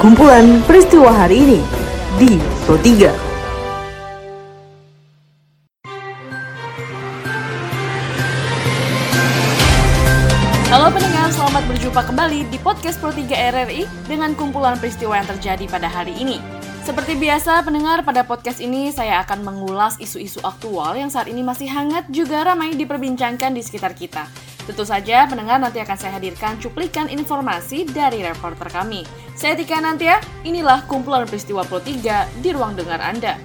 Kumpulan peristiwa hari ini di Pro 3. Halo pendengar, selamat berjumpa kembali di podcast Pro 3 RRI dengan kumpulan peristiwa yang terjadi pada hari ini. Seperti biasa, pendengar pada podcast ini saya akan mengulas isu-isu aktual yang saat ini masih hangat juga ramai diperbincangkan di sekitar kita. Tentu saja pendengar nanti akan saya hadirkan cuplikan informasi dari reporter kami. Saya Tika Nantia, inilah kumpulan peristiwa Pro 3 di ruang dengar Anda.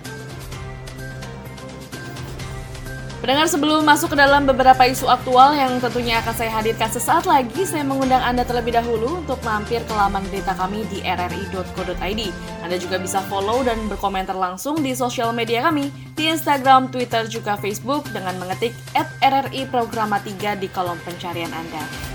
Pendengar sebelum masuk ke dalam beberapa isu aktual yang tentunya akan saya hadirkan sesaat lagi, saya mengundang Anda terlebih dahulu untuk mampir ke laman berita kami di rri.co.id. Anda juga bisa follow dan berkomentar langsung di sosial media kami, di Instagram, Twitter, juga Facebook dengan mengetik at RRI Programa 3 di kolom pencarian Anda.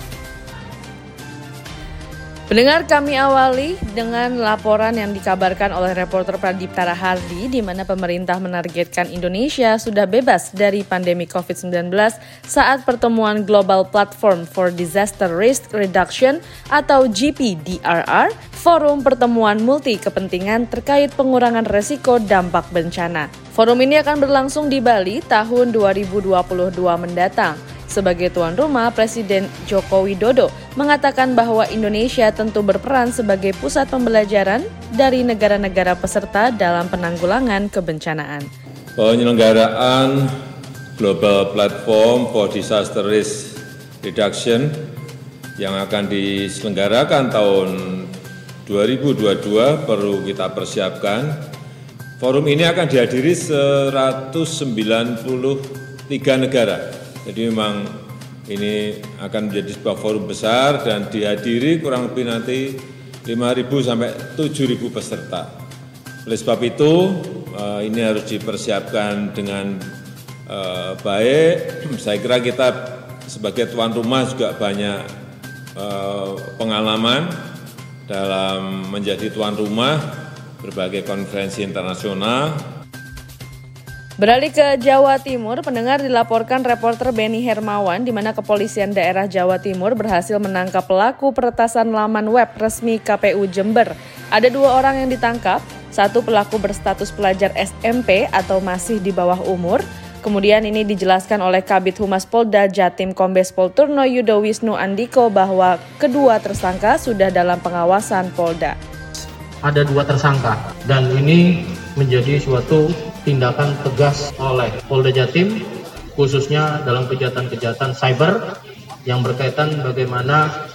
Pendengar kami awali dengan laporan yang dikabarkan oleh reporter Pradip Tarahardi di mana pemerintah menargetkan Indonesia sudah bebas dari pandemi COVID-19 saat pertemuan Global Platform for Disaster Risk Reduction atau GPDRR, forum pertemuan multi kepentingan terkait pengurangan resiko dampak bencana. Forum ini akan berlangsung di Bali tahun 2022 mendatang. Sebagai tuan rumah, Presiden Joko Widodo mengatakan bahwa Indonesia tentu berperan sebagai pusat pembelajaran dari negara-negara peserta dalam penanggulangan kebencanaan. Penyelenggaraan Global Platform for Disaster Risk Reduction yang akan diselenggarakan tahun 2022 perlu kita persiapkan. Forum ini akan dihadiri 193 negara jadi memang ini akan menjadi sebuah forum besar dan dihadiri kurang lebih nanti 5.000 sampai 7.000 peserta. Oleh sebab itu, eh, ini harus dipersiapkan dengan eh, baik. Saya kira kita sebagai tuan rumah juga banyak eh, pengalaman dalam menjadi tuan rumah berbagai konferensi internasional Beralih ke Jawa Timur, pendengar dilaporkan reporter Benny Hermawan di mana kepolisian daerah Jawa Timur berhasil menangkap pelaku peretasan laman web resmi KPU Jember. Ada dua orang yang ditangkap, satu pelaku berstatus pelajar SMP atau masih di bawah umur, Kemudian ini dijelaskan oleh Kabit Humas Polda Jatim Kombes Pol Turno Yudo Wisnu Andiko bahwa kedua tersangka sudah dalam pengawasan Polda. Ada dua tersangka dan ini menjadi suatu tindakan tegas oleh Polda Jatim khususnya dalam kejahatan-kejahatan cyber yang berkaitan bagaimana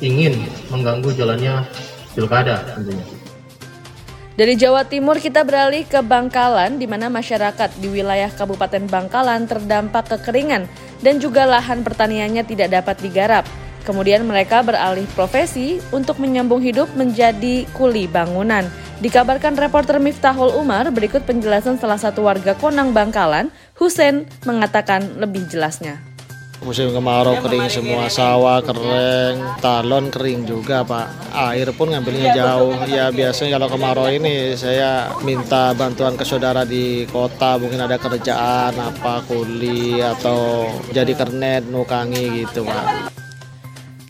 ingin mengganggu jalannya pilkada tentunya. Dari Jawa Timur kita beralih ke Bangkalan di mana masyarakat di wilayah Kabupaten Bangkalan terdampak kekeringan dan juga lahan pertaniannya tidak dapat digarap. Kemudian mereka beralih profesi untuk menyambung hidup menjadi kuli bangunan. Dikabarkan reporter Miftahul Umar, berikut penjelasan salah satu warga Konang Bangkalan, Husen, mengatakan lebih jelasnya. Musim kemarau kering semua, sawah kering, talon kering juga Pak. Air pun ngambilnya jauh. Ya biasanya kalau kemarau ini saya minta bantuan ke saudara di kota, mungkin ada kerjaan apa kuli atau jadi kernet, nukangi gitu Pak.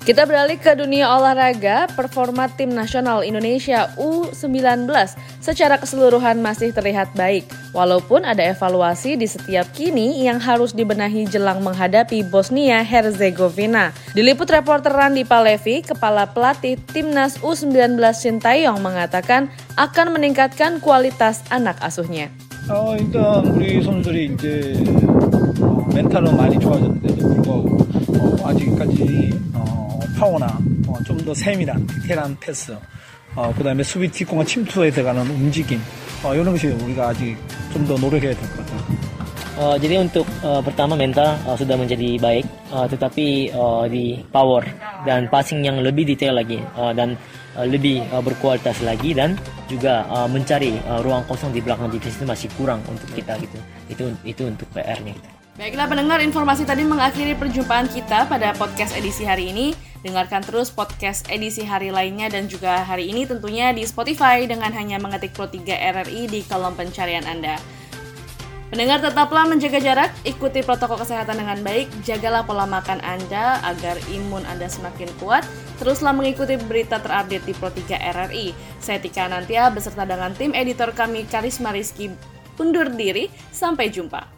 Kita beralih ke dunia olahraga, performa tim nasional Indonesia U19 secara keseluruhan masih terlihat baik, walaupun ada evaluasi di setiap kini yang harus dibenahi jelang menghadapi Bosnia Herzegovina. Diliput reporter Randi Palevi, kepala pelatih timnas U19 Sintayong mengatakan akan meningkatkan kualitas anak asuhnya. 어, 일단 우리 선수들이 이제 멘탈은 많이 좋아졌는데도 불구하고 어, 아직까지 어, 파워나 어, 좀 더 세밀한 디테일한 패스 어, 그 다음에 수비 뒷공간 침투에 들어가는 움직임 어, 이런 것이 우리가 아직 좀 더 노력해야 될 것 같아요. Uh, jadi untuk uh, pertama mental uh, sudah menjadi baik, uh, tetapi uh, di power dan passing yang lebih detail lagi uh, dan uh, lebih uh, berkualitas lagi dan juga uh, mencari uh, ruang kosong di belakang divisi itu masih kurang untuk kita gitu. Itu itu untuk PR-nya. Baiklah pendengar, informasi tadi mengakhiri perjumpaan kita pada podcast edisi hari ini. Dengarkan terus podcast edisi hari lainnya dan juga hari ini tentunya di Spotify dengan hanya mengetik Pro 3 RRI di kolom pencarian Anda. Pendengar tetaplah menjaga jarak, ikuti protokol kesehatan dengan baik, jagalah pola makan Anda agar imun Anda semakin kuat. Teruslah mengikuti berita terupdate di Pro 3 RRI. Saya Tika Nantia beserta dengan tim editor kami Karisma Rizky undur diri. Sampai jumpa.